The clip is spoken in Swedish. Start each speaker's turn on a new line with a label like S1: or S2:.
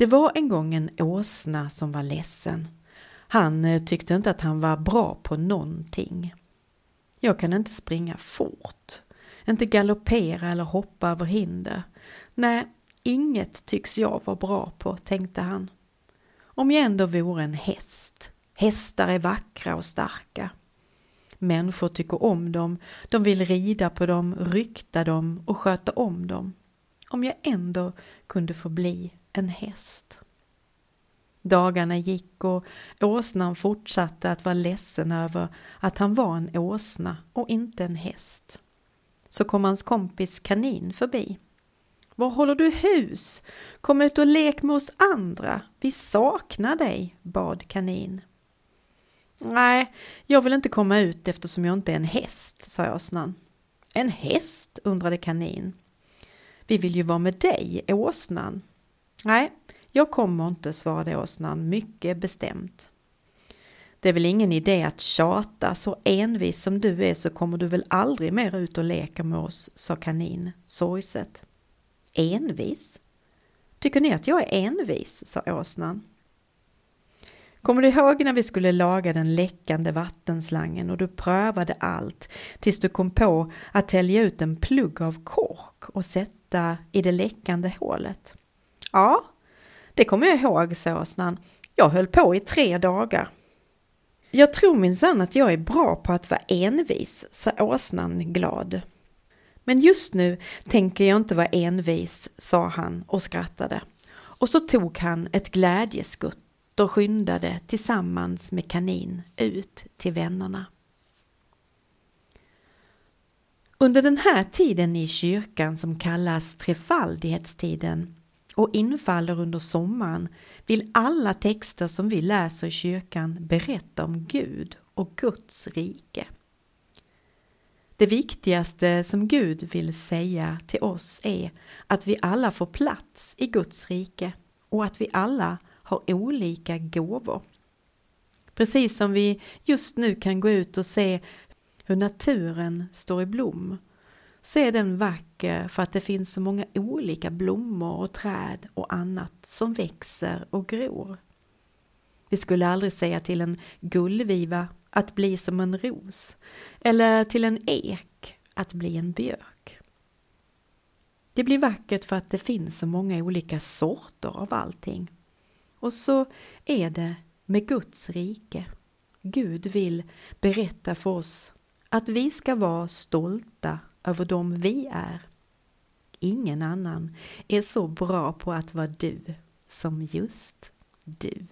S1: Det var en gång en åsna som var ledsen. Han eh, tyckte inte att han var bra på någonting. Jag kan inte springa fort, inte galoppera eller hoppa över hinder. Nej, inget tycks jag vara bra på, tänkte han. Om jag ändå vore en häst. Hästar är vackra och starka. Människor tycker om dem, de vill rida på dem, rykta dem och sköta om dem. Om jag ändå kunde få bli en häst. Dagarna gick och åsnan fortsatte att vara ledsen över att han var en åsna och inte en häst. Så kom hans kompis kanin förbi. Var håller du hus? Kom ut och lek med oss andra. Vi saknar dig, bad kanin. Nej, jag vill inte komma ut eftersom jag inte är en häst, sa åsnan. En häst? undrade kanin. Vi vill ju vara med dig, åsnan. Nej, jag kommer inte, svarade åsnan mycket bestämt. Det är väl ingen idé att tjata, så envis som du är så kommer du väl aldrig mer ut och leka med oss, sa kanin sorgset. Envis? Tycker ni att jag är envis, sa åsnan. Kommer du ihåg när vi skulle laga den läckande vattenslangen och du prövade allt tills du kom på att tälja ut en plugg av kork och sätta i det läckande hålet? Ja, det kommer jag ihåg, sa åsnan. Jag höll på i tre dagar. Jag tror minsann att jag är bra på att vara envis, sa åsnan glad. Men just nu tänker jag inte vara envis, sa han och skrattade. Och så tog han ett glädjeskutt och skyndade tillsammans med kanin ut till vännerna. Under den här tiden i kyrkan som kallas trefaldighetstiden och infaller under sommaren vill alla texter som vi läser i kyrkan berätta om Gud och Guds rike. Det viktigaste som Gud vill säga till oss är att vi alla får plats i Guds rike och att vi alla har olika gåvor. Precis som vi just nu kan gå ut och se hur naturen står i blom så är den vacker för att det finns så många olika blommor och träd och annat som växer och gror. Vi skulle aldrig säga till en gullviva att bli som en ros eller till en ek att bli en björk. Det blir vackert för att det finns så många olika sorter av allting. Och så är det med Guds rike. Gud vill berätta för oss att vi ska vara stolta över dem vi är. Ingen annan är så bra på att vara du som just du.